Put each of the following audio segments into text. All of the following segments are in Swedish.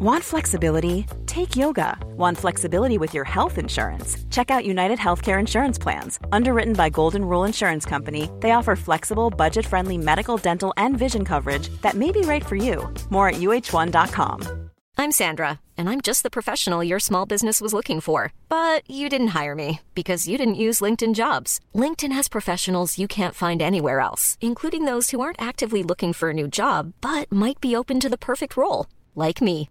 Want flexibility? Take yoga. Want flexibility with your health insurance? Check out United Healthcare Insurance Plans. Underwritten by Golden Rule Insurance Company, they offer flexible, budget friendly medical, dental, and vision coverage that may be right for you. More at uh1.com. I'm Sandra, and I'm just the professional your small business was looking for. But you didn't hire me because you didn't use LinkedIn jobs. LinkedIn has professionals you can't find anywhere else, including those who aren't actively looking for a new job but might be open to the perfect role, like me.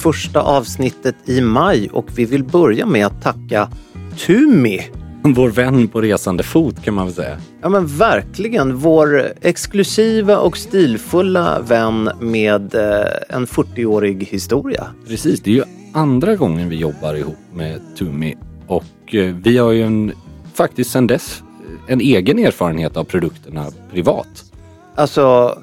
Första avsnittet i maj och vi vill börja med att tacka Tumi. Vår vän på resande fot kan man väl säga. Ja men verkligen, vår exklusiva och stilfulla vän med eh, en 40-årig historia. Precis, det är ju andra gången vi jobbar ihop med Tumi och eh, vi har ju en, faktiskt sedan dess en egen erfarenhet av produkterna privat. Alltså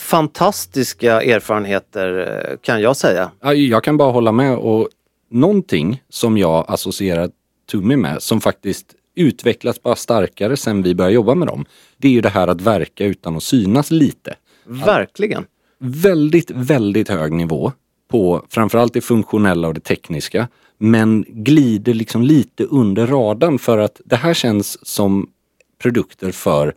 fantastiska erfarenheter eh, kan jag säga. Ja, Jag kan bara hålla med och någonting som jag associerar Tumi med som faktiskt utvecklats bara starkare sen vi började jobba med dem. Det är ju det här att verka utan att synas lite. Verkligen. Väldigt, väldigt hög nivå på framförallt det funktionella och det tekniska. Men glider liksom lite under radarn för att det här känns som produkter för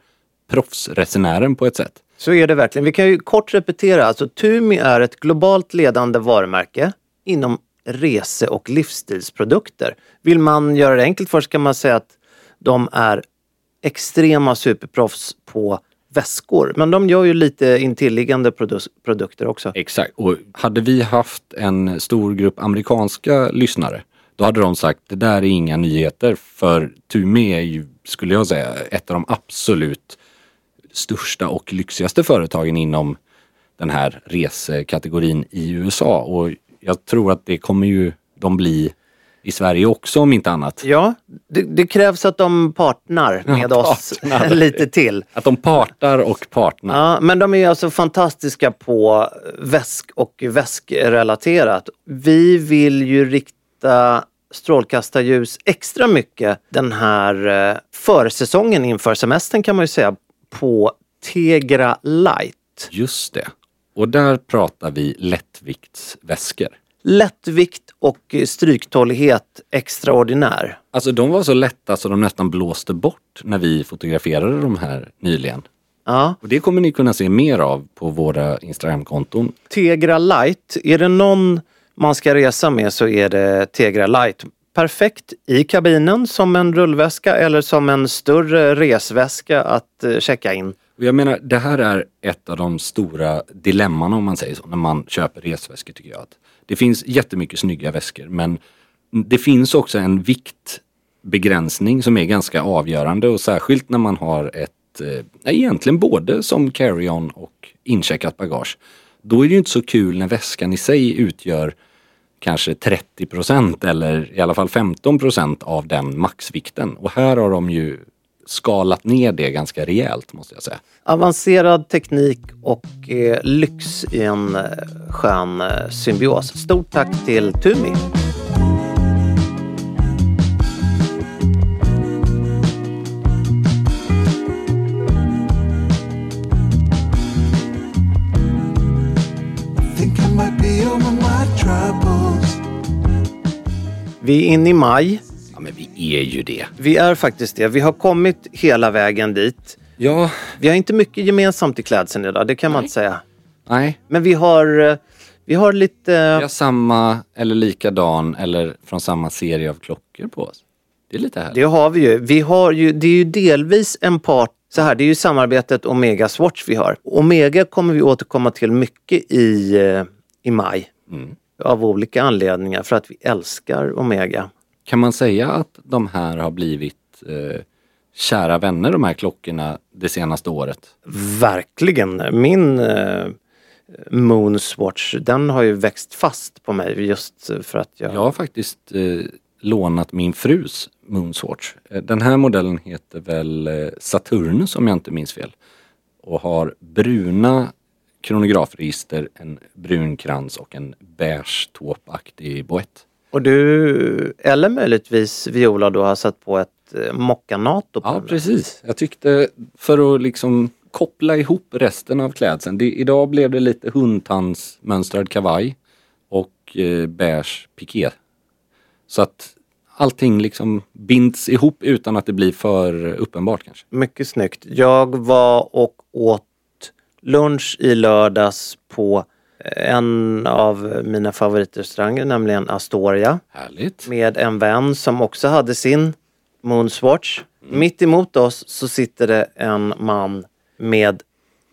proffsresenären på ett sätt. Så är det verkligen. Vi kan ju kort repetera. Alltså Tumi är ett globalt ledande varumärke inom rese och livsstilsprodukter. Vill man göra det enkelt för sig kan man säga att de är extrema superproffs på väskor. Men de gör ju lite intilliggande produ- produkter också. Exakt, och hade vi haft en stor grupp amerikanska lyssnare då hade de sagt det där är inga nyheter för Tumi är ju, skulle jag säga, ett av de absolut största och lyxigaste företagen inom den här resekategorin i USA och jag tror att det kommer ju de bli i Sverige också om inte annat. Ja, det, det krävs att de partnar med Ja, oss partnar. lite till. Att de partar och partnar. Ja, men de är alltså fantastiska på väsk och väskrelaterat. Vi vill ju rikta strålkastarljus extra mycket den här eh, försäsongen inför semestern kan man ju säga på Tegra Light. Just det. Och där pratar vi lättviktsväskor. Lättvikt och stryktålighet extraordinär. Alltså de var så lätta så de nästan blåste bort när vi fotograferade de här nyligen. Ja. Och det kommer ni kunna se mer av på våra Instagramkonton. Tegra Light, är det någon man ska resa med så är det Tegra Light. Perfekt i kabinen som en rullväska eller som en större resväska att eh, checka in. Jag menar, det här är ett av de stora dilemman om man säger så, när man köper resväskor tycker jag. Att det finns jättemycket snygga väskor men det finns också en viktbegränsning som är ganska avgörande och särskilt när man har ett, eh, egentligen både som carry-on och incheckat bagage. Då är det ju inte så kul när väskan i sig utgör kanske 30 procent eller i alla fall 15 procent av den maxvikten. Och här har de ju skalat ner det ganska rejält måste jag säga. Avancerad teknik och eh, lyx i en eh, skön eh, symbios. Stort tack till Tumi. Vi är inne i maj. Ja men vi är ju det. Vi är faktiskt det. Vi har kommit hela vägen dit. Ja, Vi har inte mycket gemensamt i klädseln idag, det kan man inte säga. nej. Men vi har, eh, vi har lite... Vi har samma eller likadan eller från samma serie av klockor på oss. Det är lite härligt. Det har vi ju. Vi har ju, det är ju delvis en part så här, det är ju samarbetet Omega Swatch vi har. Omega kommer vi återkomma till mycket i, eh, i maj. Av olika anledningar, för att vi älskar Omega. Kan man säga att de här har blivit eh, kära vänner, de här klockorna, det senaste året? Verkligen. Min eh, Moonswatch, den har ju växt fast på mig just för att jag... Jag har faktiskt eh, lånat min frus Moonswatch. Eh, Den här modellen heter väl eh, Saturnus om jag inte minns fel. Och har bruna kronografregister, en brun krans och en beige tåpaktig boett. Och du, eller möjligtvis Viola då, har satt på ett eh, mockanato på Ja, den. precis. Jag tyckte för att liksom koppla ihop resten av klädseln. Det, idag blev det lite hundtandsmönstrad kavaj och eh, beige piké. Så att allting liksom binds ihop utan att det blir för uppenbart kanske. Mycket snyggt. Jag var och åt lunch i lördags på en av mina favoritrestauranger, nämligen Astoria. Härligt. Med en vän som också hade sin Moonswatch. Mitt emot oss så sitter det en man med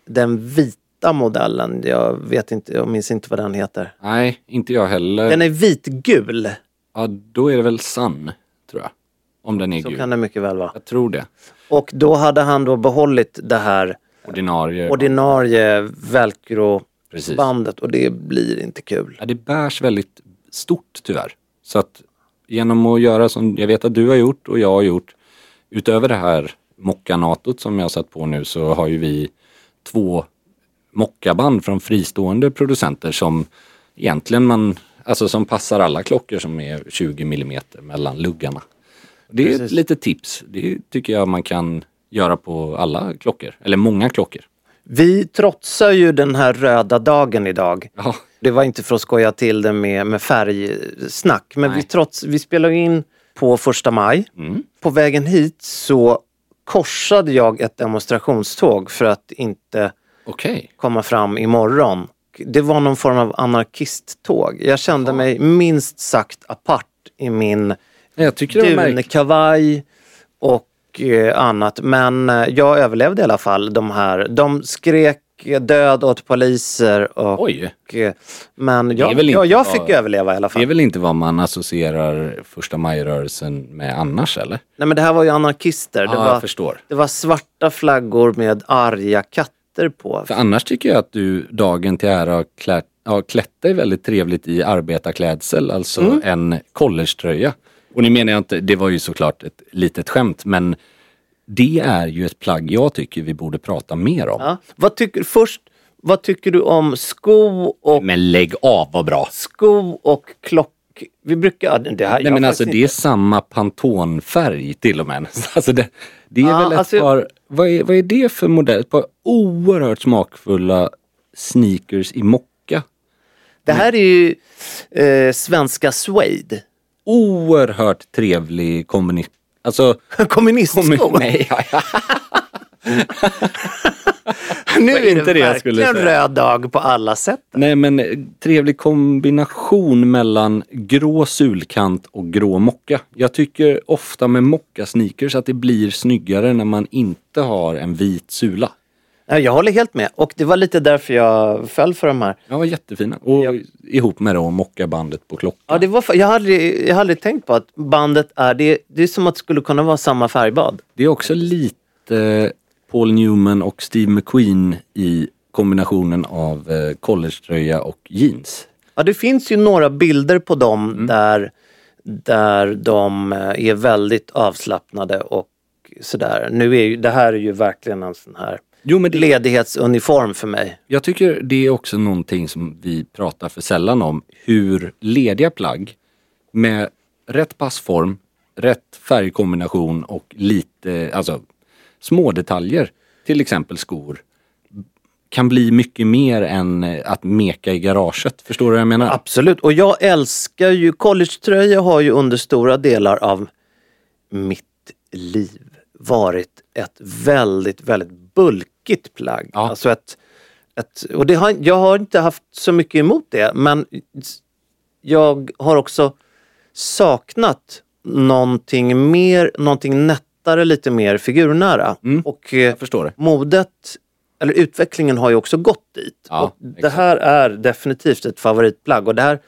den vita modellen. Jag vet inte, jag minns inte vad den heter. Nej, inte jag heller. Den är vitgul. Ja, då är det väl Sun, tror jag. Om den är Så gul. kan det mycket väl vara. Jag tror det. Och då hade han då behållit det här Ordinarie. ordinarie velcro-bandet och det blir inte kul. Ja, det bärs väldigt stort tyvärr. Så att genom att göra som jag vet att du har gjort och jag har gjort. Utöver det här mockanatot som jag har satt på nu så har ju vi två mockaband från fristående producenter som egentligen man, alltså som passar alla klockor som är 20 millimeter mellan luggarna. Det är ett Precis. litet tips. Det tycker jag man kan göra på alla klockor, eller många klockor. Vi trotsar ju den här röda dagen idag. Ja, Det var inte för att skoja till det med, med färgsnack, men vi, Nej. trots, vi spelar ju in på första maj. Mm. På vägen hit så korsade jag ett demonstrationståg för att inte okej. komma fram imorgon. Det var någon form av anarkisttåg. Jag kände mig minst sagt apart i min dunkavaj och annat. Men eh, jag överlevde i alla fall de här. De skrek död åt poliser och... Oj. eh, Men jag, inte jag, jag vad- fick överleva i alla Det fall. är väl inte vad man associerar första maj-rörelsen med annars eller? Nej men det här var ju anarkister. Det, Ja, var, jag förstår. det var svarta flaggor med arga katter på. För annars tycker jag att du dagen till ära har klätt, har klätt dig väldigt trevligt i arbetarklädsel, alltså Mm. en collegetröja. Och nu menar jag inte, det var ju såklart ett litet skämt, men det är ju ett plagg jag tycker vi borde prata mer om. Ja. Vad tycker, först, vad tycker du om sko och, Men lägg av vad bra! sko och klock? Vi brukar... Det här, Nej men alltså det är samma Pantone-färg till och med. Alltså det, det är Ja, väl ett alltså par, vad är, vad är det för modell? Ett par oerhört smakfulla sneakers i mocka. Det här är ju eh, svenska suede. Oerhört trevlig kombination. Alltså, Kommunistsko. kombi- nej, ja, ja. nu är det inte det jag skulle säga. röd dag på alla sätt. nej men eh, trevlig kombination mellan grå sulkant och grå mocka. Jag tycker ofta med mocka sneakers att det blir snyggare när man inte har en vit sula. Ja, Jag håller helt med och det var lite därför jag föll för de här. Ja, var jättefina. Och ihop med då mockabandet på klockan. Ja, det var, jag, hade, aldrig- jag hade aldrig tänkt på att bandet är, det, det är som att det skulle kunna vara samma färgbad. Det är också lite Paul Newman och Steve McQueen i kombinationen av eh, collegetröja och jeans. Ja, det finns ju några bilder på dem Mm. där, där de eh, är väldigt avslappnade och sådär. Nu är ju, det här är ju verkligen en sån här Jo, men det, ledighetsuniform för mig. jag tycker det är också någonting som vi pratar för sällan om. Hur lediga plagg med rätt passform, rätt färgkombination och lite, alltså små detaljer, till exempel skor, kan bli mycket mer än eh, att meka i garaget. Förstår du vad jag menar? Absolut, och jag älskar ju, collegetröja har ju under stora delar av mitt liv varit ett väldigt, väldigt bulkigt plagg. Ja. Alltså ett, ett, och det har, jag har inte haft så mycket emot det, men jag har också saknat någonting mer, någonting lättare, lite mer figurnära. Och eh, Jag förstår det. modet, eller utvecklingen har ju också gått dit. Ja, och det exakt. här är definitivt ett favoritplagg och det här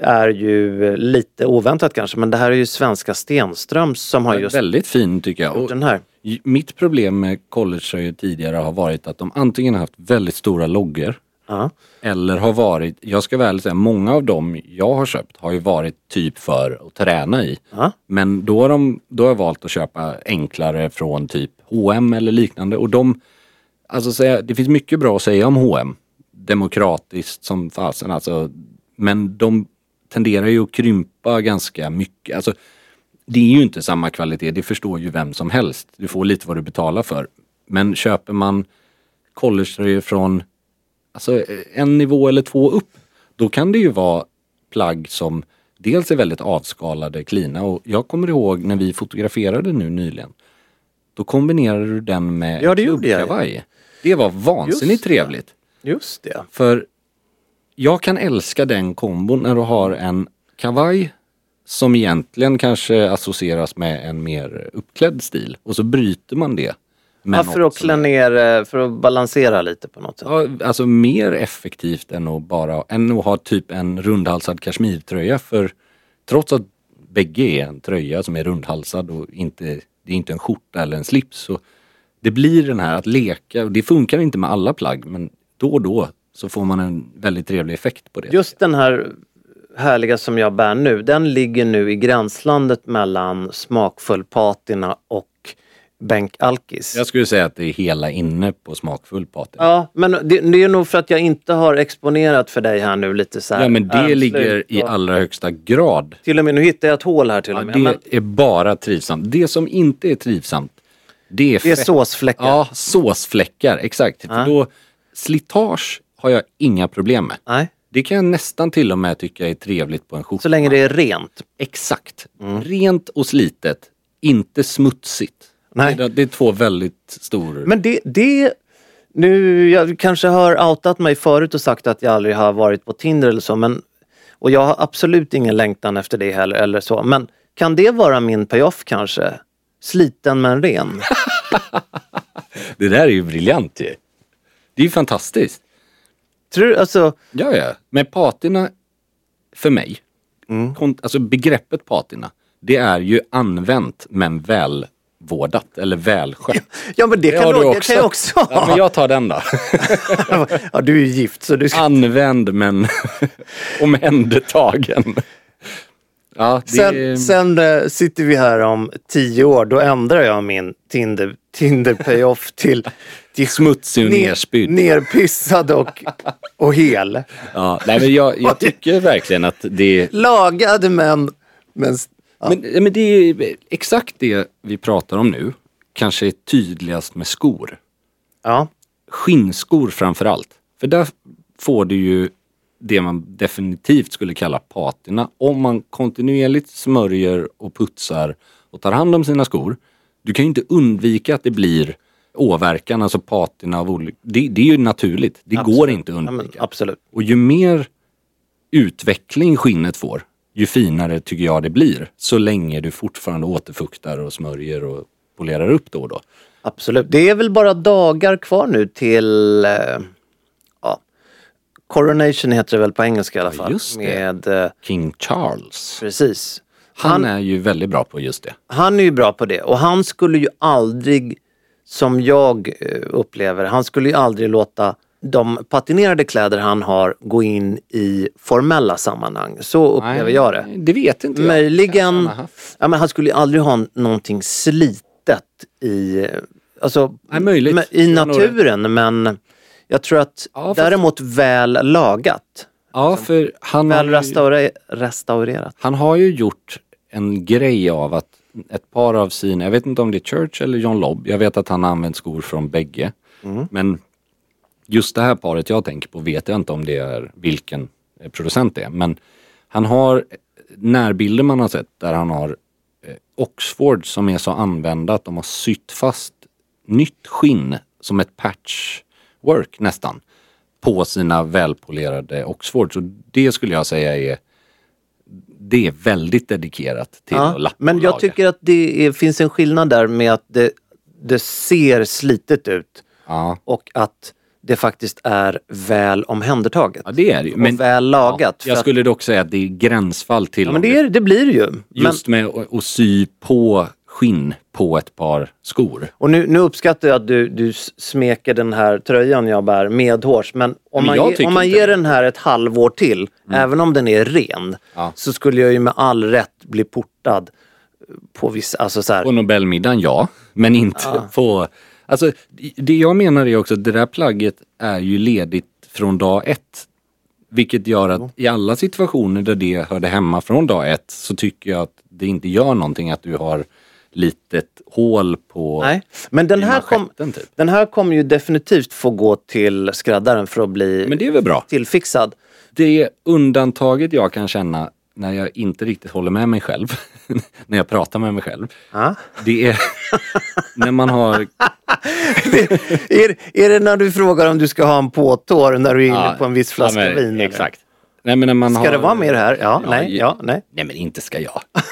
är ju eh, lite oväntat kanske men det här är ju svenska Stenströms som har just Väldigt fin tycker jag. Och den här. mitt problem med collegetröjor tidigare har varit att de antingen har haft väldigt stora loggor Ja. eller har varit, jag ska väl säga, många av dem jag har köpt har ju varit typ för att träna i. Ja. Men då har, de, då har jag valt att köpa enklare från typ H&M eller liknande och de, alltså säga, det finns mycket bra att säga om H&M Demokratiskt som fasen alltså. Men de tenderar ju att krympa ganska mycket. Alltså, det är ju inte samma kvalitet, det förstår ju vem som helst. Du får lite vad du betalar för. Men köper man collegetröjor från alltså, en nivå eller två upp, då kan det ju vara plagg som dels är väldigt avskalade, klina och jag kommer ihåg när vi fotograferade nu nyligen. Då kombinerade du den med Ja, det klubbkavaj. Det var vansinnigt Just trevligt. Just det. För jag kan älska den kombon när du har en kavaj som egentligen kanske associeras med en mer uppklädd stil och så bryter man det. Ja, för att klä ner, eh, för att balansera lite på något sätt. Ja, alltså mer effektivt än att bara än att ha typ en rundhalsad kashmirtröja för trots att bägge är en tröja som är rundhalsad och inte, det är inte en skjorta eller en slips så det blir den här att leka, och det funkar inte med alla plagg men då och då så får man en väldigt trevlig effekt på det. Just den här härliga som jag bär nu, den ligger nu i gränslandet mellan smakfull patina och bänkalkis. Jag skulle säga att det är hela inne på smakfull patina. Ja, men det, det är nog för att jag inte har exponerat för dig här nu lite så här. Ja men det armslut ligger i och- allra högsta grad. Till och med, nu hittar jag ett hål här till Ja, och med. det men är bara trivsamt. Det som inte är trivsamt det är, det är fett- såsfläckar. Ja, såsfläckar, exakt. För Ja. då, slitage har jag inga problem med. Nej, Det kan jag nästan till och med tycka är trevligt på en skjorta. så länge det är rent. Exakt. Mm. Rent och slitet, inte smutsigt. Nej. Det, det är två väldigt stora... Men det, det nu, jag kanske har outat mig förut och sagt att jag aldrig har varit på Tinder eller så, men och jag har absolut ingen längtan efter det heller eller så. Men kan det vara min payoff kanske? Sliten men ren. Det där är ju briljant ju. Det är ju fantastiskt. Tror du, alltså, Ja, ja. Men patina, för mig, Mm. kon- alltså begreppet patina, det är ju använt men välvårdat eller välskött. ja men det, kan, har du, det kan jag också ha. Ja, men jag tar den då. ja, du är ju gift så du ska... Använd men omhändertagen. Ja, det Sen, sen eh, sitter vi här om tio år, då ändrar jag min Tinder, Tinder payoff till, till Smutsig och ner- nerspydd. nerpissad och, och hel. Ja, nej, men jag, jag tycker verkligen att det Lagad men... men Men, men det är exakt det vi pratar om nu. Kanske är tydligast med skor. ja, Skinnskor framför allt. För där får du ju det man definitivt skulle kalla patina. Om man kontinuerligt smörjer och putsar och tar hand om sina skor. Du kan ju inte undvika att det blir åverkan, alltså patina av olika... Det, det är ju naturligt. Det går absolut. inte att ja, undvika. absolut. Och ju mer utveckling skinnet får, ju finare tycker jag det blir. Så länge du fortfarande återfuktar och smörjer och polerar upp då och då. Absolut. Det är väl bara dagar kvar nu till... Eh, ja, Coronation heter det väl på engelska i alla Ja, fall. just det. Med, eh, King Charles. precis. Han, Han, är ju väldigt bra på just det. han är ju bra på det och han skulle ju aldrig, som jag eh, upplever, han skulle ju aldrig låta de patinerade kläder han har gå in i formella sammanhang. Så upplever jag det. Det vet inte jag. Möjligen, har ja, men han skulle ju aldrig ha någonting slitet i, alltså, Nej, i har naturen men jag tror att Ja, däremot väl lagat, Ja, för han har, väl ju, restaure, restaurerat. han har ju gjort en grej av att ett par av sina, jag vet inte om det är Church eller John Lobb, jag vet att han har använt skor från bägge. Men just det här paret jag tänker på vet jag inte om det är vilken eh, producent det är. Men han har närbilder man har sett där han har eh, Oxford som är så använda att de har sytt fast nytt skinn som ett patchwork nästan på sina välpolerade Oxford. Så det skulle jag säga är det är väldigt dedikerat till Ja, att lappa men jag laga. tycker att det är, finns en skillnad där med att det, det ser slitet ut Ja, och att det faktiskt är väl omhändertaget. ja det är det ju. och väl lagat. Ja, jag skulle dock säga att det är gränsfall till ja, men det, är, det blir det ju. Men, just med att, att sy på skinn på ett par skor. och nu, nu uppskattar jag att du, du smeker den här tröjan jag bär medhårs. Men om Men man, ge, om man ger. Mm. den här ett halvår till, även om den är ren, Ja. så skulle jag ju med all rätt bli portad på vissa, alltså så här, På Nobelmiddagen, ja. Men inte på... Alltså, det jag menar är också att det där plagget är ju ledigt från dag ett. Vilket gör att i alla situationer där det hörde hemma från dag ett så tycker jag att det inte gör någonting att du har litet hål på Nej, men den här, kom, typ. den här kommer ju definitivt få gå till skräddaren för att bli Men det är väl bra. tillfixad. Det undantaget jag kan känna när jag inte riktigt håller med mig själv, när jag pratar med mig själv, Ja. det är när man har är, är det när du frågar om du ska ha en påtår när du är inne på en viss flaska ja, men, vin? eller? Exakt. Nej, men när man Ska har, det vara mer här? Ja, nej, ju- ja, nej. Nej men inte ska jag.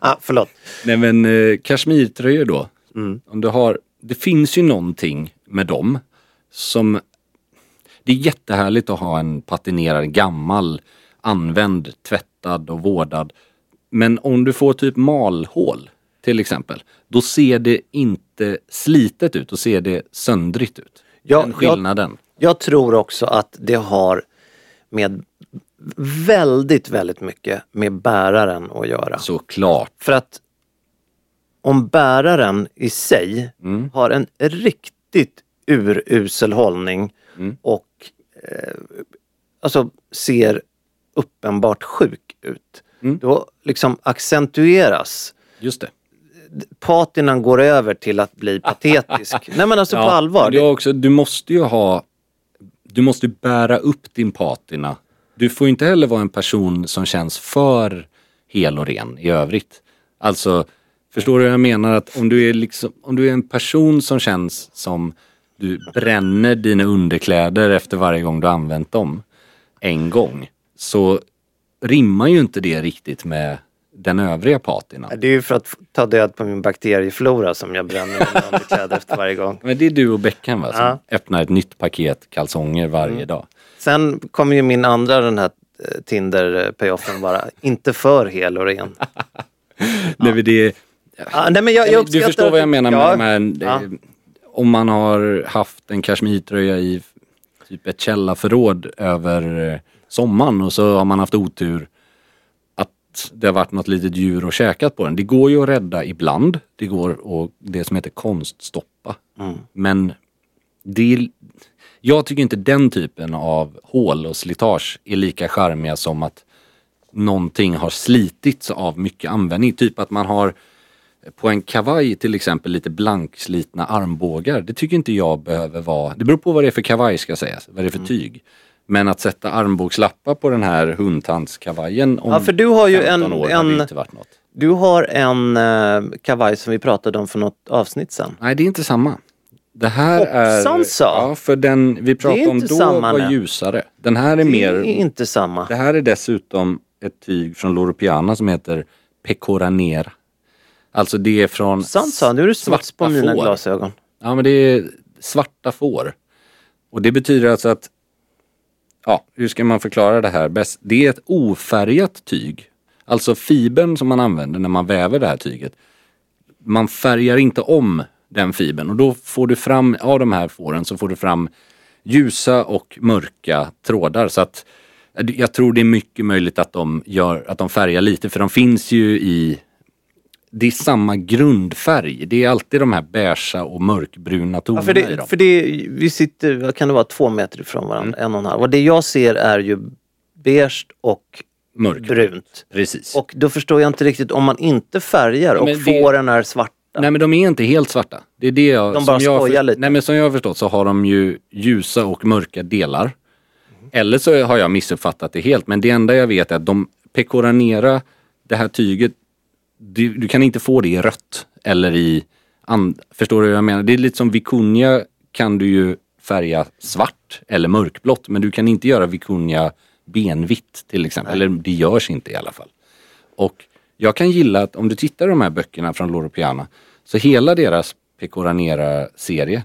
Ah, förlåt. Nej men eh, kashmirtröjor då. Mm. Om du har, det finns ju någonting med dem som... Det är jättehärligt att ha en patinerad gammal, använd, tvättad och vårdad. Men om du får typ malhål till exempel, då ser det inte slitet ut, då ser det söndrigt ut. Ja, Den skillnaden. Jag tror också att det har med väldigt, väldigt mycket med bäraren att göra. Såklart. För att om bäraren i sig Mm. har en riktigt urusel hållning Mm. och eh, alltså ser uppenbart sjuk ut. Mm. Då liksom accentueras Just det. patinan går över till att bli patetisk. Nej men alltså på allvar. det också, du måste ju ha, du måste bära upp din patina. Du får inte heller vara en person som känns för hel och ren i övrigt. Alltså, förstår du vad jag menar? Att om du är liksom, om du är en person som känns som du bränner dina underkläder efter varje gång du använt dem en gång. Så rimmar ju inte det riktigt med den övriga patinan. Det är ju för att ta död på min bakterieflora som jag bränner mina underkläder efter varje gång. Men det är du och Beckham va? Som Ja. öppnar ett nytt paket kalsonger varje Mm. dag. Sen kommer ju min andra den här eh, Tinder-payoffen bara, inte för hel och ren. Nej, men det, Ah, nej, men jag, jag du förstår vad jag menar ja, med de här, Ja. eh, om man har haft en kashmirtröja i typ ett källarförråd över eh, sommaren och så har man haft otur att det har varit något litet djur och käkat på den. Det går ju att rädda ibland. Det går att, det som heter konststoppa. Mm. Men det jag tycker inte den typen av hål och slitage är lika charmiga som att någonting har slitits av mycket användning. Typ att man har på en kavaj till exempel lite blankslitna armbågar. Det tycker inte jag behöver vara, det beror på vad det är för kavaj ska sägas, vad det är Mm. för tyg. Men att sätta armbågslappar på den här hundtandskavajen om Ja, för du har ju 15 en- år hade en- inte varit något. Du har en eh, kavaj som vi pratade om för något avsnitt sen. Nej, det är inte samma. Det här Hoppsan är... så. Ja, för den vi pratade om då samma var ljusare. Den här är Det mer... är inte samma. Det här är dessutom ett tyg från Loro Piana som heter Pecoranera. Alltså det är från Sant sa nu är det smuts på mina får. glasögon. Ja men det är svarta får. Och det betyder alltså att, ja hur ska man förklara det här bäst? Det är ett ofärgat tyg. Alltså fibern som man använder när man väver det här tyget. Man färgar inte om den fibern och då får du fram, av de här fåren så får du fram ljusa och mörka trådar. Så att jag tror det är mycket möjligt att de, gör, att de färgar lite för de finns ju i det är samma grundfärg. Det är alltid de här beiga och mörkbruna Ja, tonerna för i det, dem. för det, vi sitter, vad kan det vara, två meter ifrån varandra, en och en halv. Och det jag ser är ju beige och Mörk. brunt. Precis. Och då förstår jag inte riktigt om man inte färgar och det- är svarta. Nej men de är inte helt svarta. Det är det jag, De som bara jag har skojar lite. Nej men som jag har förstått så har de ju ljusa och mörka delar. Eller så har jag missuppfattat det helt men det enda jag vet är att de pecoranera, det här tyget, du, du kan inte få det i rött eller i, and, förstår du vad jag menar? Det är lite som vikunja kan du ju färga svart eller mörkblått men du kan inte göra vikunja benvitt till exempel. Eller det görs inte i alla fall. Och jag kan gilla att om du tittar i de här böckerna från Loro Piana så hela deras Pecoranera-serie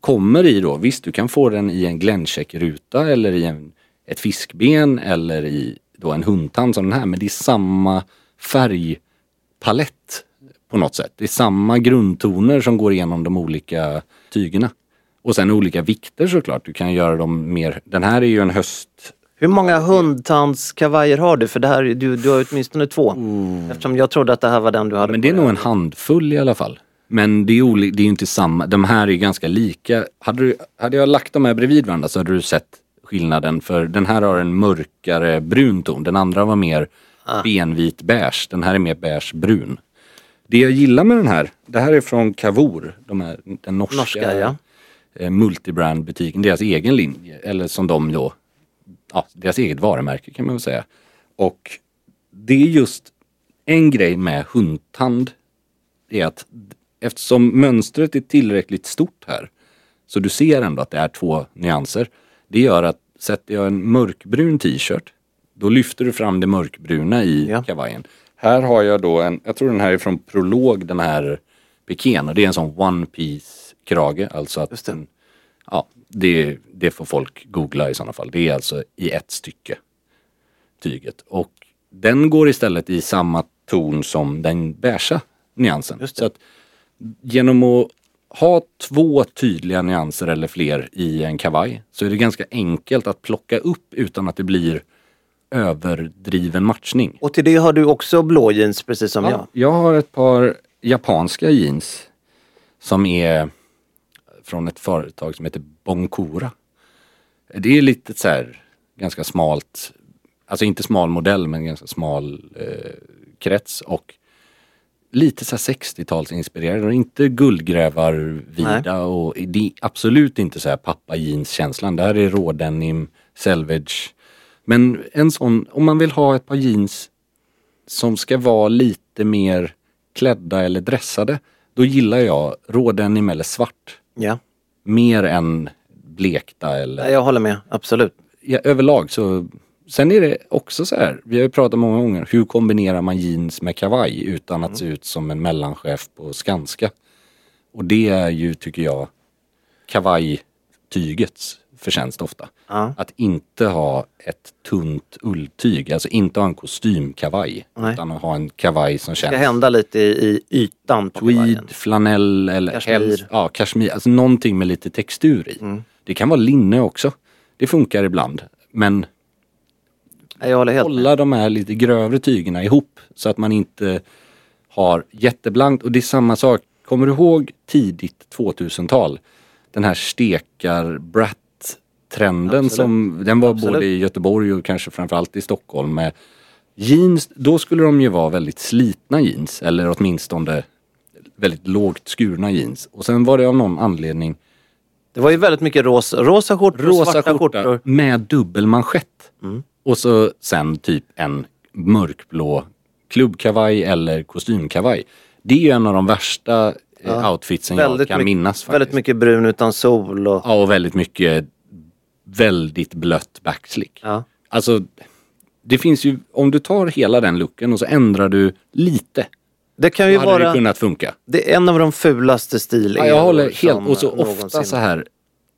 kommer i då, visst du kan få den i en Glencheck-ruta eller i en, ett fiskben eller i då en hundtand som den här men det är samma färgpalett på något sätt. Det är samma grundtoner som går igenom de olika tygerna. Och sen olika vikter såklart. Du kan göra dem mer, den här är ju en höst hur många hundtandskavajer har du? För det här, du, du har åtminstone två. Eftersom jag trodde att det här var den du hade Men det är nog en handfull i alla fall. Men det är, oli- det är ju inte samma, de här är ganska lika. Hade, du, hade jag lagt de här bredvid varandra så hade du sett skillnaden. För den här har en mörkare brun ton, den andra var mer benvit beige. Den här är mer beige brun. Det jag gillar med den här, det här är från Cavour, de här, den norska, Norska, ja. eh, multibrand-butiken, deras egen linje. Eller som de då, ja, deras eget varumärke kan man väl säga. Och det är just en grej med hundtand är att eftersom mönstret är tillräckligt stort här så du ser ändå att det är två nyanser. Det gör att sätter jag en mörkbrun t-shirt då lyfter du fram det mörkbruna i Ja. kavajen. Här har jag då en, jag tror den här är från Prolog, den här piken och det är en sån one piece krage. Alltså att den- ja, det, det får folk googla i sådana fall. Det är alltså i ett stycke tyget. Och den går istället i samma ton som den beigea nyansen. Så att genom att ha två tydliga nyanser eller fler i en kavaj så är det ganska enkelt att plocka upp utan att det blir överdriven matchning. Och till det har du också blå jeans precis som jag. Jag har ett par japanska jeans som är från ett företag som heter Bonkora. Det är lite så här ganska smalt, alltså inte smal modell men ganska smal eh, krets och lite så här 60-talsinspirerad och inte guldgrävarvida och det är absolut inte så här pappa jeans känslan. Det här är rådenim, selvage. Men en sån, om man vill ha ett par jeans som ska vara lite mer klädda eller dressade, då gillar jag rådenim eller svart. Ja. Mer än blekta eller... Jag håller med, absolut. Ja, överlag så... Sen är det också så här, vi har ju pratat många gånger, hur kombinerar man jeans med kavaj utan att se ut som en mellanchef på Skanska? Och det är ju, tycker jag, kavajtygets förtjänst ofta. Ja. Att inte ha ett tunt ulltyg, alltså inte ha en kostymkavaj. Nej. Utan att ha en kavaj som Det ska känns hända lite i, i ytan på kavajen. tweed, flanell eller Kashmir. helst- ja, kashmir. Alltså någonting med lite textur i. Mm. Det kan vara linne också. Det funkar ibland. Men Jag håller helt med. hålla de här lite grövre tygerna ihop så att man inte har jätteblankt. Och det är samma sak. Kommer du ihåg tidigt 2000-tal? Den här stekar brat trenden Absolut. som den var Absolut. både i Göteborg och kanske framförallt i Stockholm med jeans. Då skulle de ju vara väldigt slitna jeans eller åtminstone väldigt lågt skurna jeans. Och sen var det av någon anledning Det var ju väldigt mycket rosa, rosa skjortor rosa svarta skjorta skjortor. med dubbel manschett. Och så sen typ en mörkblå klubbkavaj eller kostymkavaj. Det är ju en av de värsta ja. outfitsen jag kan mycket, minnas faktiskt. väldigt mycket brun utan sol och... Ja, och väldigt mycket väldigt blött backslick. Ja. Alltså, det finns ju, om du tar hela den looken och så ändrar du lite. Det kan ju hade vara... det kunnat funka. Det är en av de fulaste stil Ja, jag håller helt, och så någonsin. ofta så här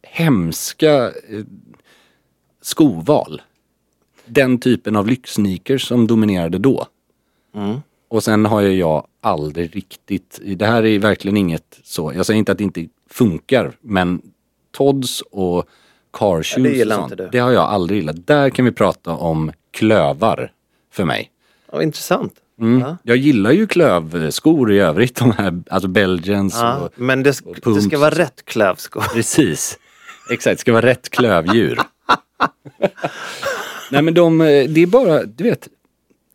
hemska eh, skoval. Den typen av lyxsneakers som dominerade då. Mm. Och sen har ju jag aldrig riktigt, det här är verkligen inget så, jag säger inte att det inte funkar, men Todds och car shoes det gillar och inte du. det har jag aldrig gillat. Där kan vi prata om klövar för mig. Ja, intressant. Mm. Ja. Jag gillar ju klövskor i övrigt, de här, alltså Belgians Ja, och men det, och det ska vara rätt klövskor. Precis. Exakt, det ska vara rätt klövdjur. Nej men de, eh, det är bara, du vet.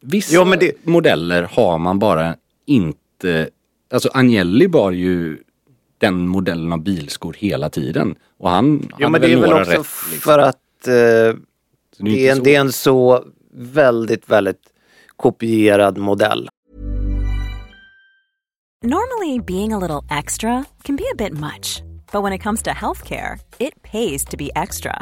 Vissa Ja, det- modeller har man bara inte, alltså Agnelli bar ju den modellen av bilskor hela tiden. Och han Jo, hade men det är väl några också rätt. Liksom. för att eh, det det, inte är en, så- det är en så väldigt, väldigt kopierad modell. Normally, being a little extra can be a bit much, but when it comes to healthcare, it pays to be extra.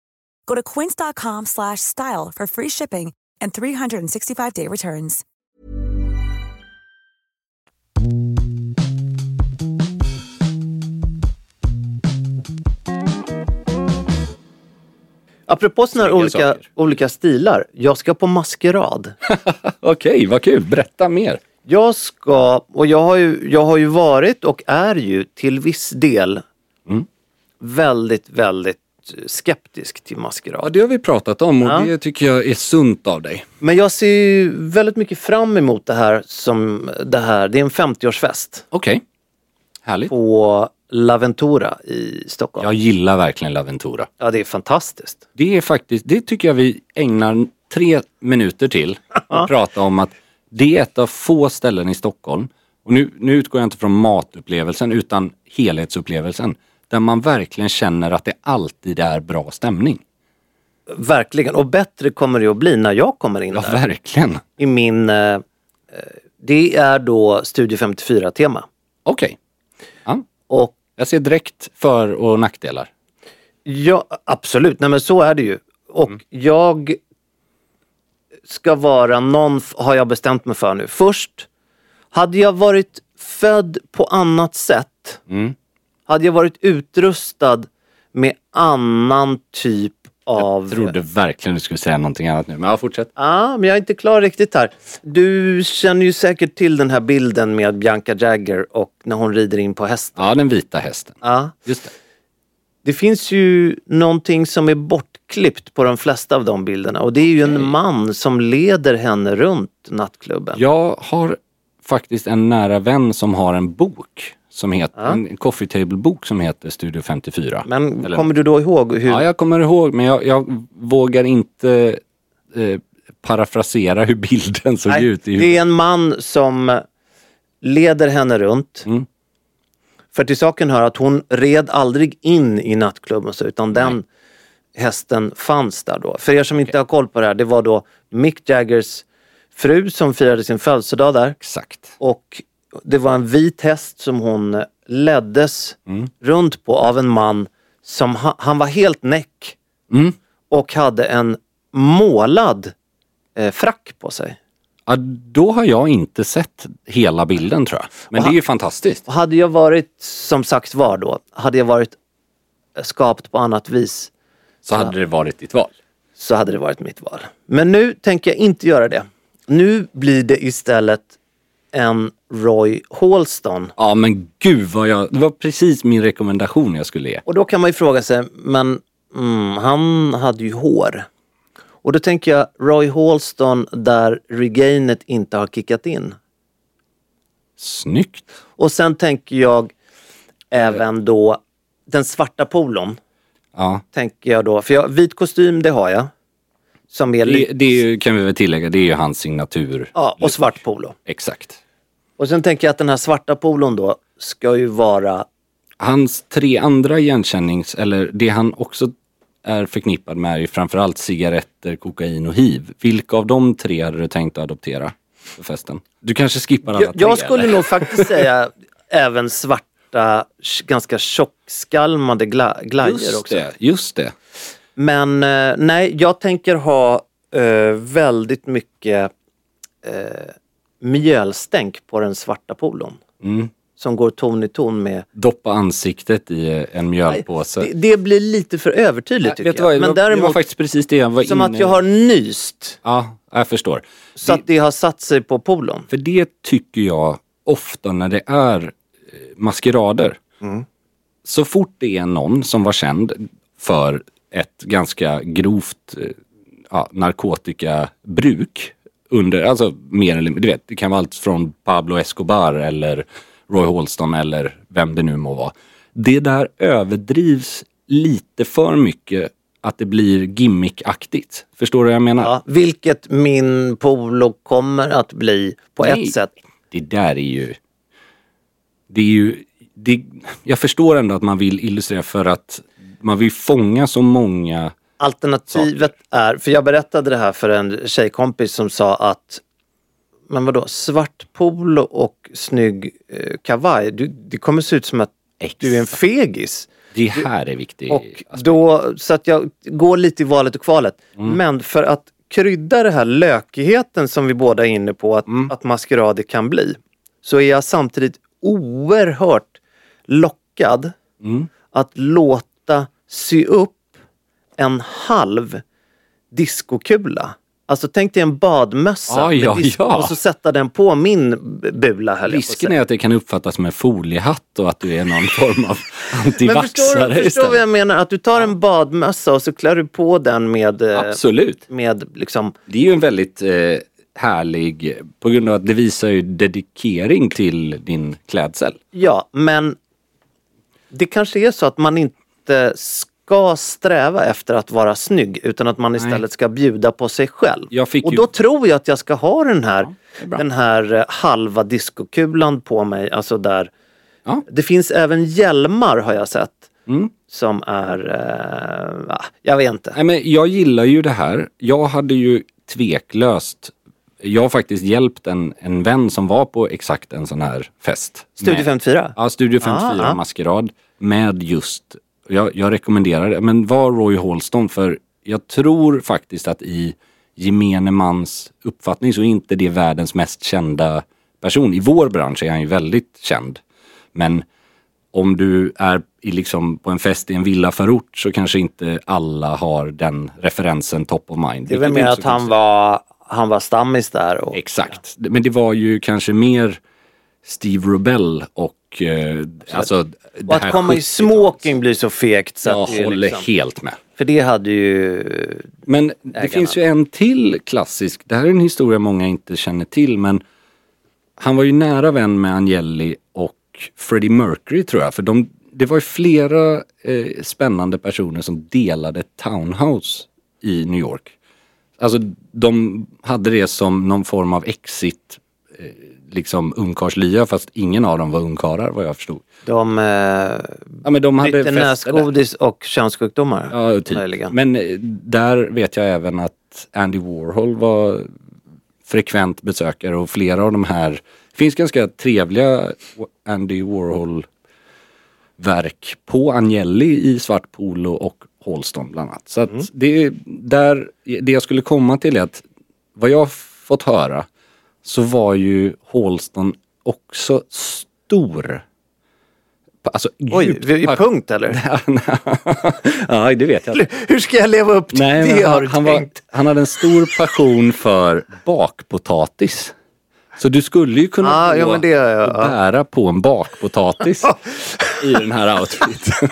Go to quince.com slash style for free shipping and 365-day returns. Apropå sådana olika, olika stilar. Jag ska på maskerad. Okej, vad kul. Berätta mer. Jag ska, och jag har ju, jag har ju varit och är ju till viss del Mm. väldigt, väldigt skeptisk till Ja, maskerad. det har vi pratat om och Ja. det tycker jag är sunt av dig. Men jag ser ju väldigt mycket fram emot det här som det här, det är en 50-årsfest Okej. Härligt. på Laventura i Stockholm. Jag gillar verkligen Laventura. Ja, det är fantastiskt. Det är faktiskt, det tycker jag vi ägnar tre minuter till att prata om att det är ett av få ställen i Stockholm, och nu, nu utgår jag inte från matupplevelsen utan helhetsupplevelsen, där man verkligen känner att det alltid är bra stämning. Verkligen. Och bättre kommer det att bli när jag kommer in Ja, där. verkligen. I min, eh, eh, det är då Studio 54-tema. Okej. Ja. Och Jag ser direkt för och nackdelar. Ja, absolut. Nej men så är det ju. Och Mm. jag ska vara någon, har jag bestämt mig för nu. Först, hade jag varit född på annat sätt, Mm. Hade jag varit utrustad med annan typ av... Jag trodde verkligen du skulle säga någonting annat nu, men ja, fortsätt. Ja, men jag är inte klar riktigt här. Du känner ju säkert till den här bilden med Bianca Jagger och när hon rider in på hästen. Ja, den vita hästen. Ja. Just det. Det finns ju någonting som är bortklippt på de flesta av de bilderna och det är ju en man som leder henne runt nattklubben. Jag har faktiskt en nära vän som har en bok som heter, en coffee table bok som heter Studio 54. Men Eller- kommer du då ihåg hur... Ja, jag kommer ihåg men jag, jag vågar inte eh, parafrasera hur bilden såg Nej, ut. I det är en man som leder henne runt. Mm. För till saken hör att hon red aldrig in i nattklubben så, utan den hästen fanns där då. För er som inte har koll på det här, det var då Mick Jaggers fru som firade sin födelsedag där. Exakt. Och det var en vit häst som hon leddes Mm. runt på av en man som ha, han var helt näck Mm. och hade en målad eh, frack på sig. Ja, då har jag inte sett hela bilden tror jag. Men det är ju fantastiskt. Och hade jag varit, som sagt var då, hade jag varit skapt på annat vis Så hade det varit ditt val. så hade det varit mitt val. Men nu tänker jag inte göra det. Nu blir det istället en Roy Halston. Ja men gud vad jag, det var precis min rekommendation jag skulle ge. Och då kan man ju fråga sig, men mm, han hade ju hår. Och då tänker jag Roy Halston där regainet inte har kickat in. Snyggt. Och sen tänker jag även då den svarta polon. Ja. Tänker jag då. För jag, vit kostym det har jag. Som är Det, det är ju, kan vi väl tillägga, det är ju hans signatur. Ja, och svart polo. Exakt. Och sen tänker jag att den här svarta polon då ska ju vara Hans tre andra igenkännings, eller det han också är förknippad med är ju framförallt cigaretter, kokain och hiv. Vilka av de tre hade du tänkt att adoptera för festen? Du kanske skippar alla Jag, tre? jag skulle eller? nog faktiskt säga även svarta, ganska tjockskalmade gla, glajjor också. det, just det. Men eh, nej, jag tänker ha eh, väldigt mycket eh, mjölstänk på den svarta polon. Mm. Som går ton i ton med... Doppa ansiktet i en mjölpåse. Det, det blir lite för övertydligt tycker jag. vad, det Men var- det var däremot faktiskt precis det jag var som inne att jag har nyst. Ja, jag förstår. Så att det har satt sig på polon. För det tycker jag ofta när det är maskerader. Mm. Så fort det är någon som var känd för ett ganska grovt eh, ja, narkotikabruk under, alltså mer eller du vet, det kan vara allt från Pablo Escobar eller Roy Halston eller vem det nu må vara. Det där överdrivs lite för mycket att det blir gimmickaktigt. Förstår du vad jag menar? Ja, vilket min polo kommer att bli på Nej, ett sätt. Det där är ju... Det är ju... Det, jag förstår ändå att man vill illustrera för att man vill fånga så många... Alternativet är, för jag berättade det här för en tjejkompis som sa att men vadå, svart polo och snygg eh, kavaj, du, det kommer se ut som att du är en fegis. Det här är viktigt. Och då, så att jag går lite i valet och kvalet. Mm. Men för att krydda det här lökigheten som vi båda är inne på att, Mm. att maskerader kan bli. Så är jag samtidigt oerhört lockad Mm. att låta sy upp en halv diskokula. Alltså tänk dig en badmössa med ja, ja. och så sätta den på min bula höll Risken är att det kan uppfattas som en foliehatt och att du är någon form av Men förstår antivaxare du förstår vad jag menar? Att du tar en badmössa och så klär du på den med, eh, Absolut. med liksom Det är ju en väldigt eh, härlig, på grund av att det visar ju dedikering till din klädsel. Ja, men det kanske är så att man inte ska sträva efter att vara snygg utan att man istället ska bjuda på sig själv. Och ju- då tror jag att jag ska ha den här, bra. den här eh, halva diskokulan på mig. Alltså där. Ja. Det finns även hjälmar har jag sett. Mm. Som är, eh, ah, jag vet inte. Nej, men jag gillar ju det här. Jag hade ju tveklöst jag har faktiskt hjälpt en, en vän som var på exakt en sån här fest. Studio Med- 54? Ja, Studio 54 Ah, ah. Maskerad. Med just, jag, jag rekommenderar det, men var Roy Halston för jag tror faktiskt att i gemene mans uppfattning så är inte det världens mest kända person. I vår bransch är han ju väldigt känd. Men om du är i liksom på en fest i en villaförort så kanske inte alla har den referensen top of mind. Det är väl mer att han var, han var stammis där. Och, Exakt. Men det var ju kanske mer Steve Rubell och eh, alltså och att komma i 70-talet. smoking blir så fegt. Så Jag att det är håller liksom, helt med. För det hade ju... Men det Ägarna. finns ju en till klassisk. Det här är en historia många inte känner till men han var ju nära vän med Agnelli och Freddie Mercury tror jag. För de, det var ju flera eh, spännande personer som delade townhouse i New York. Alltså de hade det som någon form av exit, eh, liksom ungkarlslya fast ingen av dem var ungkarlar vad jag förstod. De eh, Ja, men de hade näsgodis och könssjukdomar. Ja, typ. möjligen. Men eh, där vet jag även att Andy Warhol var frekvent besökare och flera av de här, det finns ganska trevliga Andy Warhol verk på Agnelli i svart polo och Halston bland annat. Så att Mm. det, är där, det jag skulle komma till är att vad jag fått höra så var ju Halston också stor. Alltså, Oj, djupt i punkt eller? ja, det vet jag inte. Hur ska jag leva upp till Nej, det men har han, du han, var, han hade en stor passion för bakpotatis. Så du skulle ju kunna Ah, ja, det och ja. bära på en bakpotatis i den här outfiten.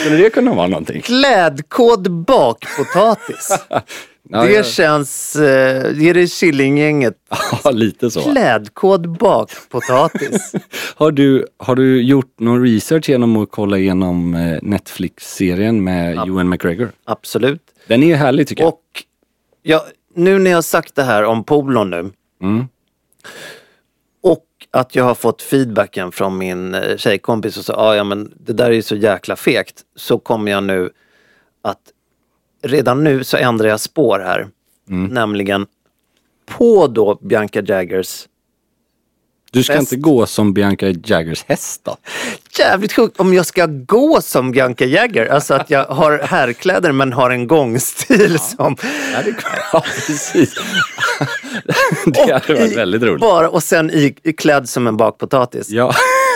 skulle det kunna vara någonting? Klädkod bakpotatis. Ja, det jag- känns... Eh, det är det Killinggänget. Ja, lite så. Klädkod bakpotatis. Har du, har du gjort någon research genom att kolla igenom eh, Netflix-serien med Ewan McGregor? Absolut. Den är härlig tycker jag. Och ja, nu när jag sagt det här om polon nu. Mm. Och att jag har fått feedbacken från min eh, tjejkompis och sa ah, ja men det där är ju så jäkla fegt. Så kommer jag nu att redan nu så ändrar jag spår här. Mm. Nämligen på då Bianca Jaggers Du ska Fest. inte gå som Bianca Jaggers häst då? jävligt sjukt om jag ska gå som Bianca Jagger. Alltså att jag har herrkläder men har en gångstil som... Ja, det, ja precis. det hade varit väldigt roligt. Bara, och sen i, i klädd som en bakpotatis. Ja.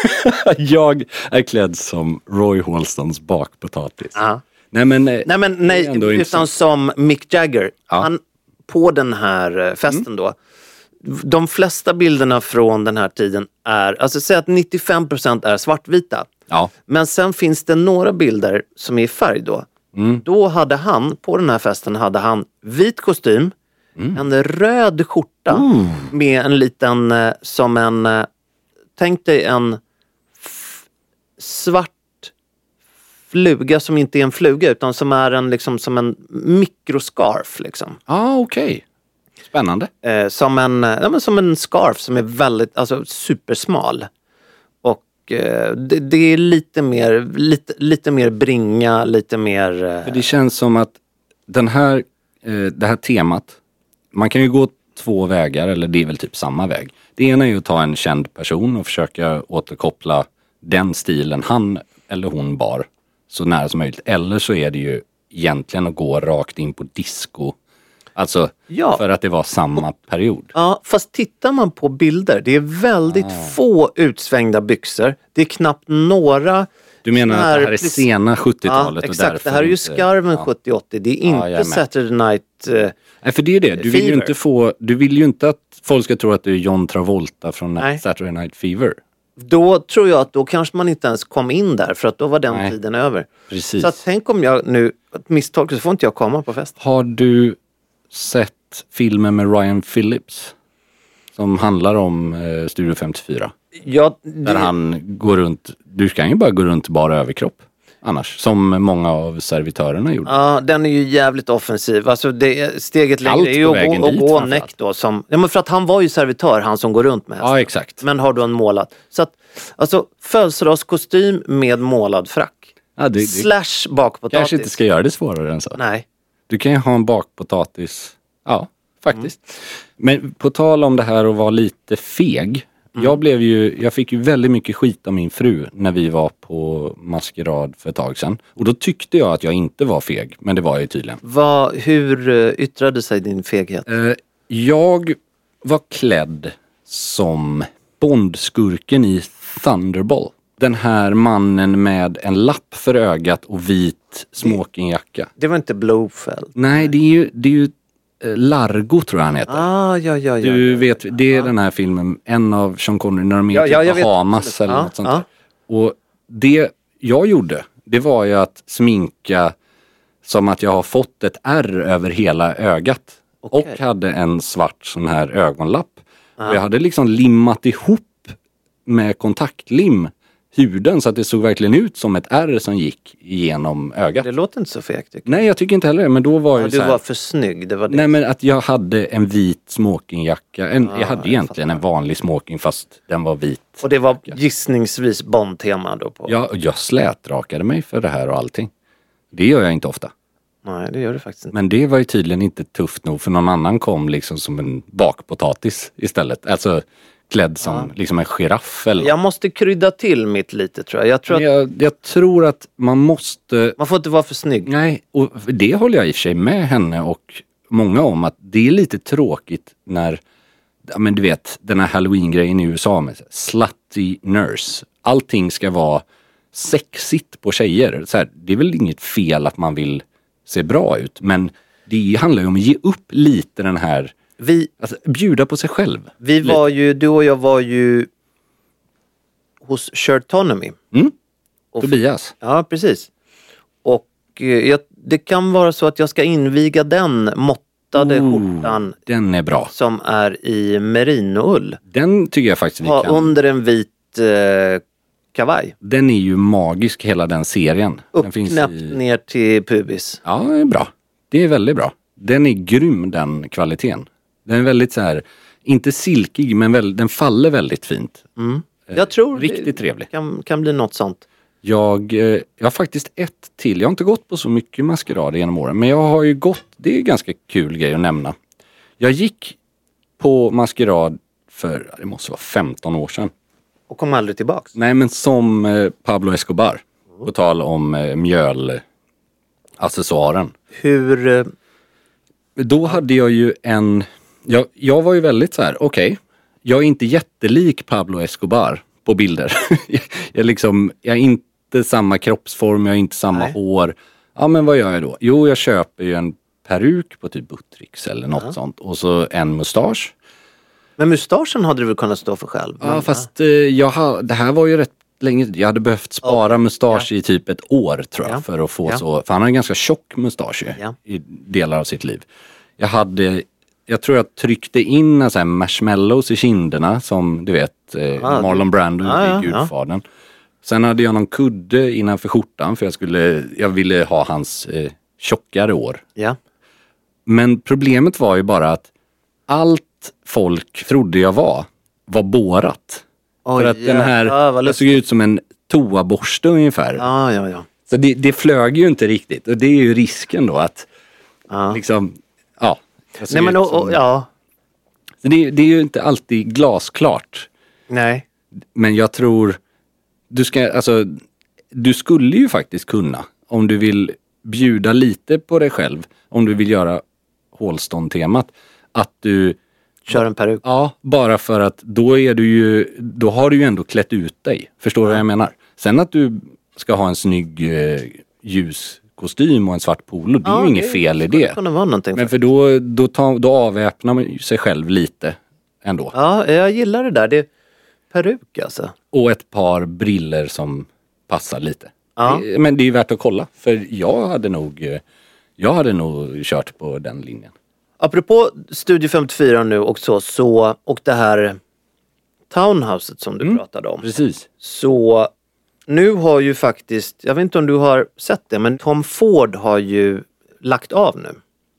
jag är klädd som Roy Halstons bakpotatis. Ja. Nej men, eh, Nej men nej, utan intressant. som Mick Jagger. Ja. Mm. Han, på den här eh, festen då. De flesta bilderna från den här tiden är, alltså säg att 95% är svartvita. Ja. Men sen finns det några bilder som är i färg då. Mm. Då hade han, på den här festen, hade han vit kostym, Mm. en röd skjorta med en liten, eh, som en, tänk dig en svart fluga som inte är en fluga utan som är en, liksom, som en mikroscarf. Liksom. Ah, okej. Spännande. Eh, som, en, eh, ja, men som en scarf som är väldigt, alltså supersmal. Och eh, det, det är lite mer, lite, lite mer bringa, lite mer... Eh, För det känns som att den här, eh, det här temat, man kan ju gå två vägar, eller det är väl typ samma väg. Det ena är ju att ta en känd person och försöka återkoppla den stilen han eller hon bar så nära som möjligt. Eller så är det ju egentligen att gå rakt in på disco. Alltså Ja. för att det var samma period. Ja, fast tittar man på bilder, det är väldigt Ah. få utsvängda byxor. Det är knappt några... Du menar att det här är sena 70-talet? Ja, exakt. Det här är ju skarven ja. 70-80. Det är Ja, inte med. Saturday Night... Eh, Nej, för det är det. Du vill ju inte få, du vill ju inte att folk ska tro att du är John Travolta från Nej. Saturday Night Fever. Då tror jag att då kanske man inte ens kom in där för att då var den Nej. tiden över. Precis. Så att tänk om jag nu misstolkar så får inte jag komma på fest. Har du sett filmen med Ryan Phillips? Som handlar om eh, Studio 54. Ja, Där det, han går runt, du kan ju bara gå runt bara överkropp. Annars, som många av servitörerna gjorde. ja, den är ju jävligt offensiv. Alltså det, steget längre Allt är ju att gå, dit gå näck då. Som, ja, men för att han var ju servitör, han som går runt med hästen. Ja, exakt. Men har du en målad. Så att, alltså födelsedagskostym med målad frack. Ja, det, det Slash bakpotatis. kanske inte ska göra det svårare än så. Nej. Du kan ju ha en bakpotatis. Ja, faktiskt. Men på tal om det här att vara lite feg. Jag blev ju, jag fick ju väldigt mycket skit av min fru när vi var på maskerad för ett tag sedan. Och då tyckte jag att jag inte var feg, men det var jag ju tydligen. Vad, hur eh, yttrade sig din feghet? Eh, jag var klädd som Bondskurken i Thunderball. Den här mannen med en lapp för ögat och vit smokingjacka. Det var inte Blofeld. Nej, det är ju, det är ju Largo tror jag han heter. Ah, ja, ja, ja. Du vet, det är den här filmen, en av Sean Connery när de är Ja, typ ja, vet. Bahamas eller Ja, något sånt där. Och det jag gjorde, det var ju att sminka som att jag har fått ett ärr över hela ögat. Okej. Och hade en svart sån här ögonlapp. Och jag hade liksom limmat ihop med kontaktlim huden så att det såg verkligen ut som ett ärr som gick igenom ögat. Det låter inte så fegt. Nej, jag tycker inte heller det, men då var jag. det Du så här, var för snygg. Det var det. Nej men att jag hade en vit smokingjacka. En, jag hade jag egentligen en vanlig smoking fast den var vit. Och det var gissningsvis Bond-tema då på? Jag, jag slätrakade mig för det här och allting. Det gör jag inte ofta. Nej, det gör det faktiskt inte. Men det var ju tydligen inte tufft nog för någon annan kom liksom som en bakpotatis istället. Alltså klädd som liksom en giraff eller Jag måste krydda till mitt lite tror jag. Jag tror att jag, jag tror att man måste man får inte vara för snygg. Nej, och det håller jag i och för sig med henne och många om att det är lite tråkigt när, ja men du vet, den här halloween-grejen i USA med slutty nurse. Allting ska vara sexigt på tjejer. Så här, det är väl inget fel att man vill se bra ut, men det handlar ju om att ge upp lite den här, Vi, alltså bjuda på sig själv. vi var ju, du och jag var ju hos Shirtonomy. Mm. Och- Tobias. Ja, precis. Och eh, jag, det kan vara så att jag ska inviga den vottade Oh, skjortan Den är bra. som är i merinoull. Den tycker jag faktiskt vi Ha kan. under en vit eh, kavaj. Den är ju magisk hela den serien. Den finns Uppknäppt i... ner till pubis. Ja, det är bra. Det är väldigt bra. Den är grym den kvaliteten. Den är väldigt så här, inte silkig men väl, den faller väldigt fint. Eh, Jag tror Riktigt trevlig. kan, kan bli något sånt. Jag, eh, jag har faktiskt ett till. Jag har inte gått på så mycket maskerader genom åren. Men jag har ju gått, det är en ganska kul grej att nämna. Jag gick på maskerad för, det måste vara 15 år sedan. Och kom aldrig tillbaks. Nej men som eh, Pablo Escobar. På tal om mjölaccessoaren. Hur... Då hade jag ju en, jag, jag var ju väldigt så här: okej, jag är inte jättelik Pablo Escobar på bilder. jag, liksom, jag är inte samma kroppsform, jag har inte samma Nej. hår. Ja men vad gör jag då? Jo jag köper ju en peruk på typ Buttricks eller något sånt och så en mustasch. Men mustaschen hade du väl kunnat stå för själv? Ja Men, fast eh, jag ha, det här var ju rätt länge, jag hade behövt spara mustasch i typ ett år tror jag Ja. för att få Ja. så, för han har en ganska tjock mustasch Ja. i delar av sitt liv. Jag hade, jag tror jag tryckte in sån här marshmallows i kinderna som du vet eh, Ah, Marlon Brando Ja, ja, i ja. Gudfadern. Sen hade jag någon kudde innanför skjortan för jag skulle, jag ville ha hans eh, tjockare år. Ja. Men problemet var ju bara att allt folk trodde jag var, var bårat. Oj, För att den här, ja, vad jag såg ut som en toaborste ungefär. Ja, ja, ja. Så det, det flög ju inte riktigt och det är ju risken då att ja. liksom, ja. Nej men och, och, ja. Det, det är ju inte alltid glasklart. Nej. Men jag tror, du ska, alltså, du skulle ju faktiskt kunna, om du vill bjuda lite på dig själv, om du vill göra Hålstånd-temat, att du Kör en peruk. Ja, bara för att då är du ju, då har du ju ändå klätt ut dig. Förstår du vad jag menar? Sen att du ska ha en snygg eh, ljus kostym och en svart polo, det är Ja, ju inget fel i det. kunna vara någonting. Men för då, då, tar, då avväpnar man sig själv lite ändå. Ja, jag gillar det där. Det är peruk alltså. Och ett par briller som passar lite. Ja. Men det är ju värt att kolla, för jag hade nog, jag hade nog kört på den linjen. Apropå Studio 54 nu och så, så och det här townhouset som du pratade om. Precis. Så nu har ju faktiskt, jag vet inte om du har sett det, men Tom Ford har ju lagt av nu.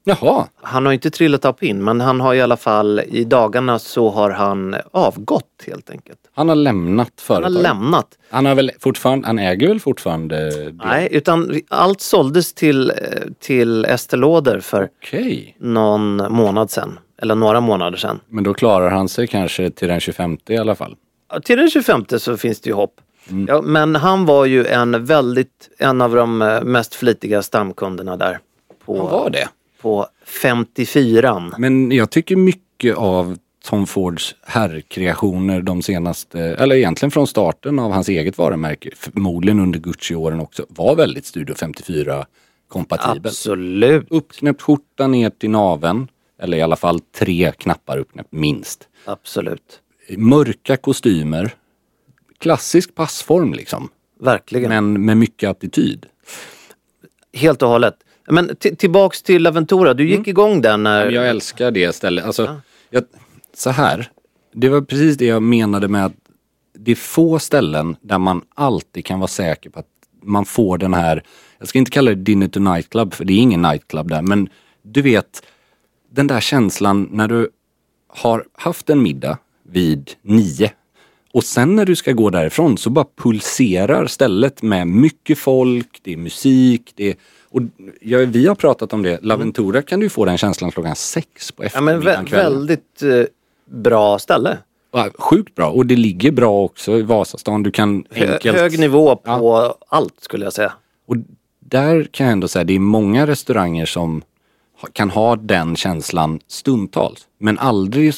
Jaha, Han har inte trillat av pinn, men han har i alla fall i dagarna så har han avgått helt enkelt. han har lämnat Han har företaget. lämnat. Han har väl fortfarande, han äger väl fortfarande? Nej, utan allt såldes till, till Estée Lauder för Okej. någon månad sedan. Eller några månader sedan. Men då klarar han sig kanske till den 25 i alla fall. Ja, Till den 25 så finns det ju hopp. Ja, men han var ju en väldigt, en av de eh, mest flitiga stamkunderna där. På, Han var det. På 54 Men jag tycker mycket av Tom Fords herrkreationer de senaste, eller egentligen från starten av hans eget varumärke, förmodligen under Gucci-åren också, var väldigt Studio 54 kompatibel. Absolut. Uppknäppt skjorta ner till naven, eller i alla fall tre knappar uppknäppt minst. Absolut. Mörka kostymer, klassisk passform liksom, Verkligen. men med mycket attityd. Helt och hållet. Men tillbaks till Aventura. Du gick igång där när... Jag älskar det stället. Alltså, jag, så här, det var precis det jag menade med att det är få ställen där man alltid kan vara säker på att man får den här, jag ska inte kalla det dinner to nightclub för det är ingen nightclub där, men du vet den där känslan när du har haft en middag vid nio och sen när du ska gå därifrån så bara pulserar stället med mycket folk, det är musik, det är, och ja, vi har pratat om det, Laventura kan du få den känslan klockan sex på ja, men eftermiddagen, vä- väldigt eh, bra ställe. Ja, Sjukt bra och det ligger bra också i Vasastan. Du kan Hö- enkelt... Hög nivå på allt skulle jag säga. Och där kan jag ändå säga, det är många restauranger som kan ha den känslan stundtals. Men aldrig,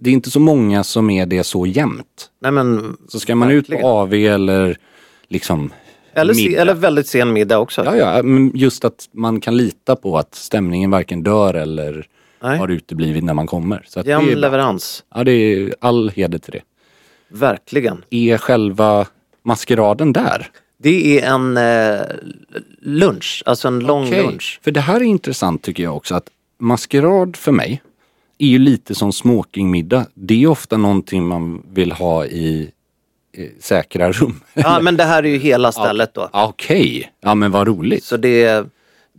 det är inte så många som är det så jämt. Nej, men, Så ska man ut verkligen. på AV eller liksom Eller, se, eller väldigt sen middag också. Ja, ja, men just att man kan lita på att stämningen varken dör eller Nej. har uteblivit när man kommer. Så Jämn leverans. ja, det är all heder till det. Verkligen. Är själva maskeraden där? Det är en eh, lunch, alltså en lång Okej, lunch. För det här är intressant tycker jag också att maskerad för mig är ju lite som smokingmiddag. Det är ofta någonting man vill ha i säkra rum. Ja, men det här är ju hela stället då. Okej, ja men vad roligt. Så det,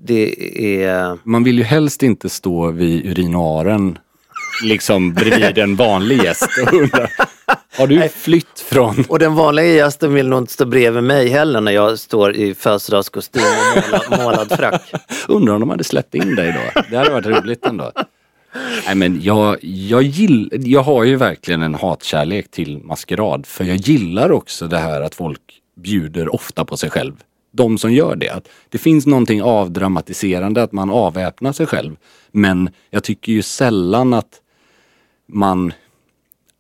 det är... Man vill ju helst inte stå vid urinoaren liksom bredvid en vanlig gäst och undra, har du flytt från... Och den vanliga gästen vill nog inte stå bredvid mig heller när jag står i födelsedagskostym och målad, målad frack. Undrar om de hade släppt in dig då? Det hade varit roligt ändå. Nej men jag, jag, gill, jag har ju verkligen en hatkärlek till maskerad. För jag gillar också det här att folk bjuder ofta på sig själv. De som gör det. Att det finns någonting avdramatiserande att man avväpnar sig själv. Men jag tycker ju sällan att man...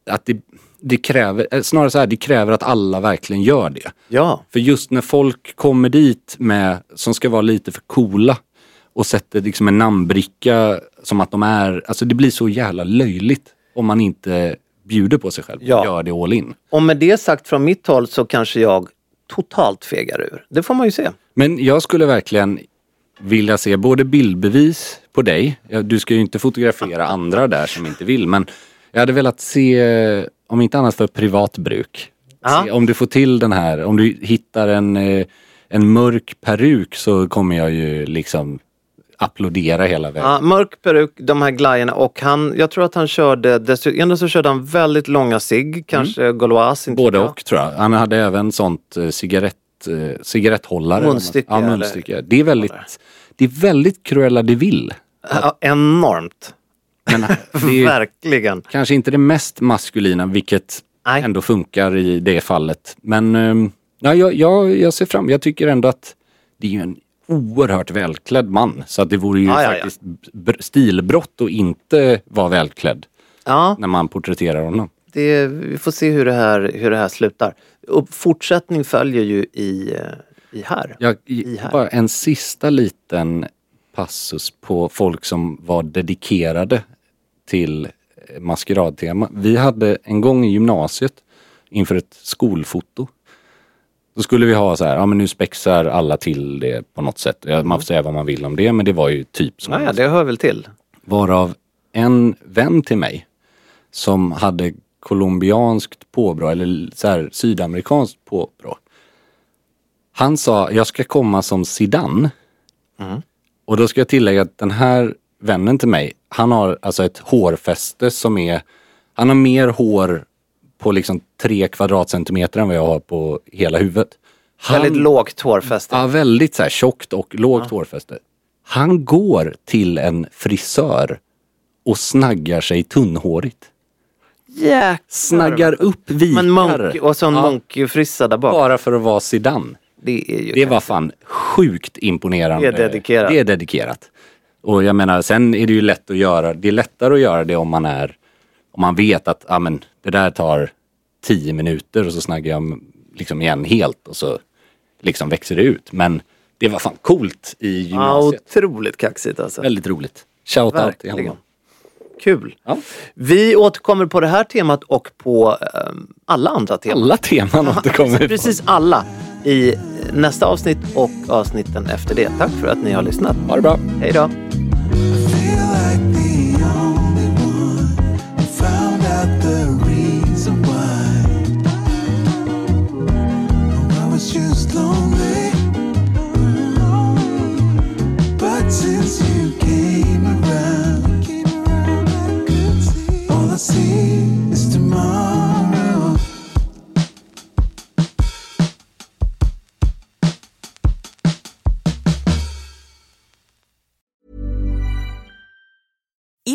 Att det, det kräver, eh, snarare så här, det kräver att alla verkligen gör det. Ja. För just när folk kommer dit med, som ska vara lite för coola och sätter liksom en namnbricka som att de är, alltså det blir så jävla löjligt om man inte bjuder på sig själv Ja. och gör det all in. Och med det sagt från mitt håll så kanske jag totalt fegar ur. Det får man ju se. Men jag skulle verkligen vilja se både bildbevis på dig, du ska ju inte fotografera andra där som inte vill, men jag hade velat se, om inte annat för privat bruk, om du får till den här, om du hittar en, eh, en mörk peruk så kommer jag ju liksom applådera hela vägen. Ja, mörk peruk, de här glajjorna och han, jag tror att han körde, dessutom så körde han väldigt långa cigg, kanske Gauloise. inte Både jag. och tror jag. Han hade även sånt eh, cigarett, eh, cigaretthållare. Munstycke, Ja, munstycke. Det är väldigt, det är väldigt Cruella de Vil. Ja, enormt. Men är Verkligen. kanske inte det mest maskulina, vilket Nej. ändå funkar i det fallet. Men ehm, ja, jag, jag, jag ser fram, jag tycker ändå att det är en oerhört välklädd man. Så att det vore ju Ja, ja, ja. faktiskt br- stilbrott att inte vara välklädd Ja, när man porträtterar honom. det, vi får se hur det här, hur det här slutar. Och fortsättning följer ju i, eh, i här. Jag, I här. bara en sista liten passus på folk som var dedikerade till eh, maskeradtema. Vi hade en gång i gymnasiet inför ett skolfoto. Då skulle vi ha så här, ja men nu spexar alla till det på något sätt. Man får säga vad man vill om det men det var ju typ som Ja, det hör väl till. Varav en vän till mig som hade colombianskt påbrå eller så här, sydamerikanskt påbrå. Han sa, jag ska komma som Zidane. Och då ska jag tillägga att den här vännen till mig, han har alltså ett hårfäste som är, han har mer hår på liksom tre kvadratcentimeter än vad jag har på hela huvudet. Han, Väldigt lågt hårfäste. Ja, väldigt så här tjockt och lågt hårfäste. Han går till en frisör och snaggar sig tunnhårigt. Jäklar. Snaggar upp vikar. Men munk, och så en Ja, munkfrissa där bak. Bara för att vara Zidane. Det är ju Det var fan sjukt imponerande. Det är dedikerat. Det är dedikerat. Och jag menar, sen är det ju lätt att göra, det är lättare att göra det om man är, om man vet att, ja men det där tar tio minuter och så snaggar jag liksom igen helt och så liksom växer det ut. Men det var fan coolt i Ja, gymnasiet. otroligt kaxigt alltså. Väldigt roligt. Shout out till honom. Kul. Ja. Vi återkommer på det här temat och på ehm, alla andra teman. Alla teman återkommer. Precis alla i nästa avsnitt och avsnitten efter det. Tack för att ni har lyssnat. Ha det bra. Hej då.